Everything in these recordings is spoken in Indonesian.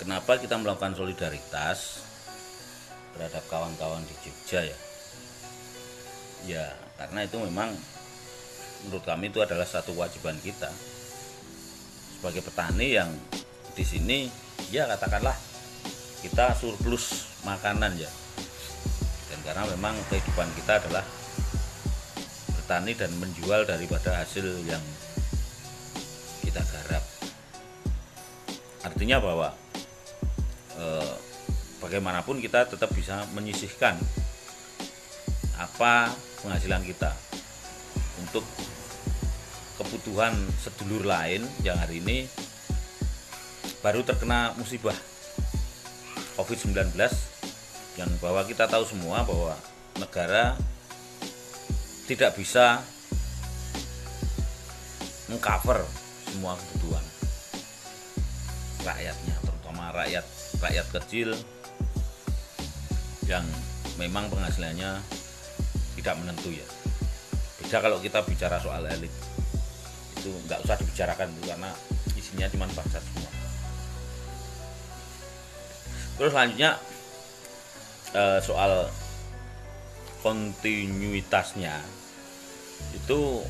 kenapa kita melakukan solidaritas terhadap kawan-kawan di Jogja ya? Ya karena itu memang menurut kami itu adalah satu kewajiban kita. Sebagai petani yang di sini ya katakanlah kita surplus makanan ya. Dan karena memang kehidupan kita adalah bertani dan menjual daripada hasil yang kita garap. Artinya bahwa eh, bagaimanapun kita tetap bisa menyisihkan apa penghasilan kita. Untuk kebutuhan sedulur lain yang hari ini baru terkena musibah COVID-19 dan bahwa kita tahu semua bahwa negara tidak bisa mengcover semua kebutuhan rakyatnya terutama rakyat rakyat kecil yang memang penghasilannya tidak menentu ya. Beda kalau kita bicara soal elit. Itu nggak usah dibicarakan itu karena isinya cuma bangsa semua. Terus selanjutnya eh, soal kontinuitasnya. Itu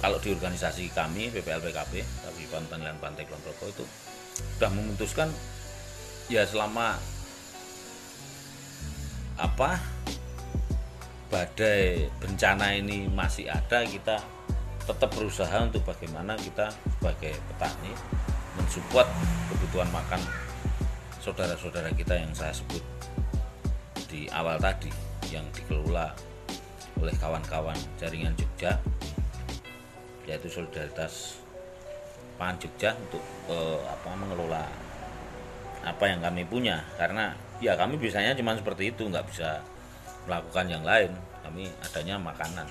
kalau di organisasi kami PPLPKP tapi Pantanilan Pantai Kulon Progo itu sudah memutuskan ya selama apa? Badai bencana ini masih ada kita tetap berusaha untuk bagaimana kita sebagai petani mensupport kebutuhan makan saudara-saudara kita yang saya sebut di awal tadi yang dikelola oleh kawan-kawan jaringan Jogja yaitu solidaritas pangan Jogja untuk eh, apa mengelola apa yang kami punya. Karena ya kami biasanya cuma seperti itu nggak bisa melakukan yang lain. Kami adanya makanan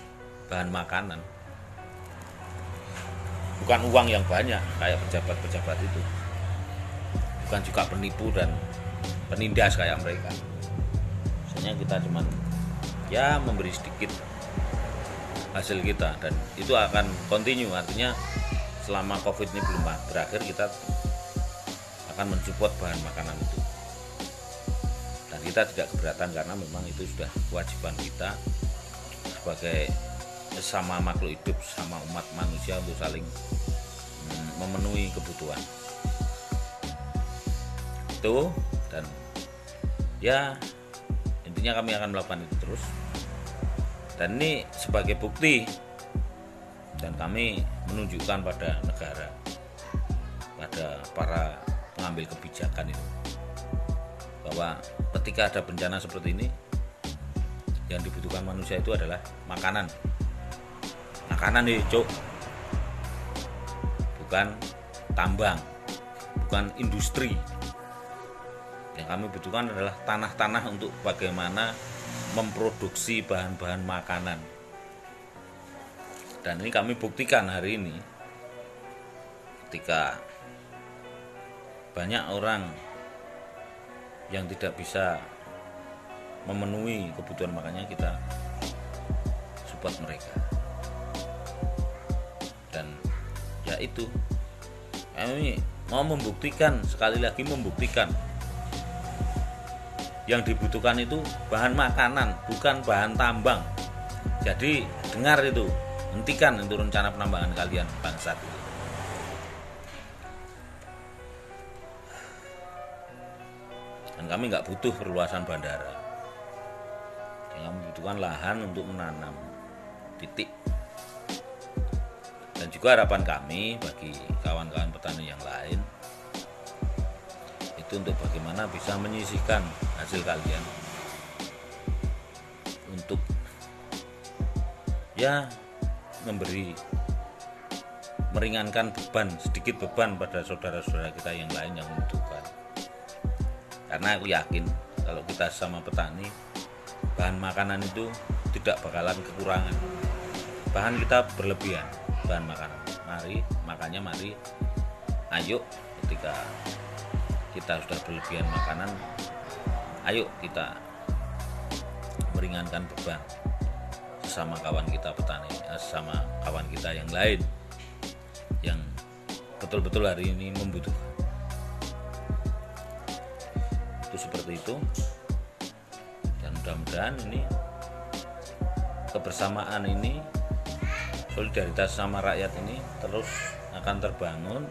bahan makanan. Bukan uang yang banyak kayak pejabat-pejabat itu. Bukan juga penipu dan penindas kayak mereka. Biasanya kita cuma ya memberi sedikit hasil kita dan itu akan continue. Artinya selama covid ini belum berakhir kita akan mensupport bahan makanan itu. Dan kita tidak keberatan karena memang itu sudah kewajiban kita sebagai sesama makhluk hidup sama umat manusia untuk saling mm, memenuhi kebutuhan. Itu dan ya intinya kami akan melakukan itu terus. Dan ini sebagai bukti dan kami menunjukkan pada negara pada para mengambil kebijakan itu. Bahwa ketika ada bencana seperti ini yang dibutuhkan manusia itu adalah makanan. Makanan nih cok bukan tambang. Bukan industri. Yang kami butuhkan adalah tanah-tanah untuk bagaimana memproduksi bahan-bahan makanan. Dan ini kami buktikan hari ini ketika banyak orang yang tidak bisa memenuhi kebutuhan makannya kita support mereka. Dan ya itu. Kami mau membuktikan sekali lagi membuktikan yang dibutuhkan itu bahan makanan bukan bahan tambang. Jadi dengar itu hentikan itu rencana penambangan kalian bangsat kami nggak butuh perluasan bandara. Yang kami butuhkan lahan untuk menanam titik. Dan juga harapan kami bagi kawan-kawan petani yang lain itu untuk bagaimana bisa menyisihkan hasil kalian. Untuk ya memberi meringankan beban sedikit beban pada saudara-saudara kita yang lain yang membutuhkan karena aku yakin kalau kita sama petani bahan makanan itu tidak bakalan kekurangan. Bahan kita berlebihan bahan makanan. Mari makanya mari ayo ketika kita sudah berlebihan makanan ayo kita meringankan beban sesama kawan kita petani eh, sesama kawan kita yang lain yang betul-betul hari ini membutuhkan seperti itu. Dan mudah-mudahan ini kebersamaan ini solidaritas sama rakyat ini terus akan terbangun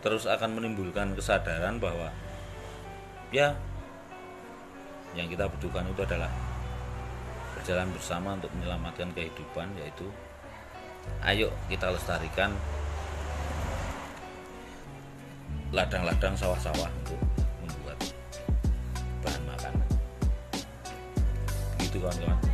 terus akan menimbulkan kesadaran bahwa ya yang kita butuhkan itu adalah berjalan bersama untuk menyelamatkan kehidupan yaitu ayo kita lestarikan ladang-ladang sawah-sawah untuk membuat bahan makanan gitu kawan-kawan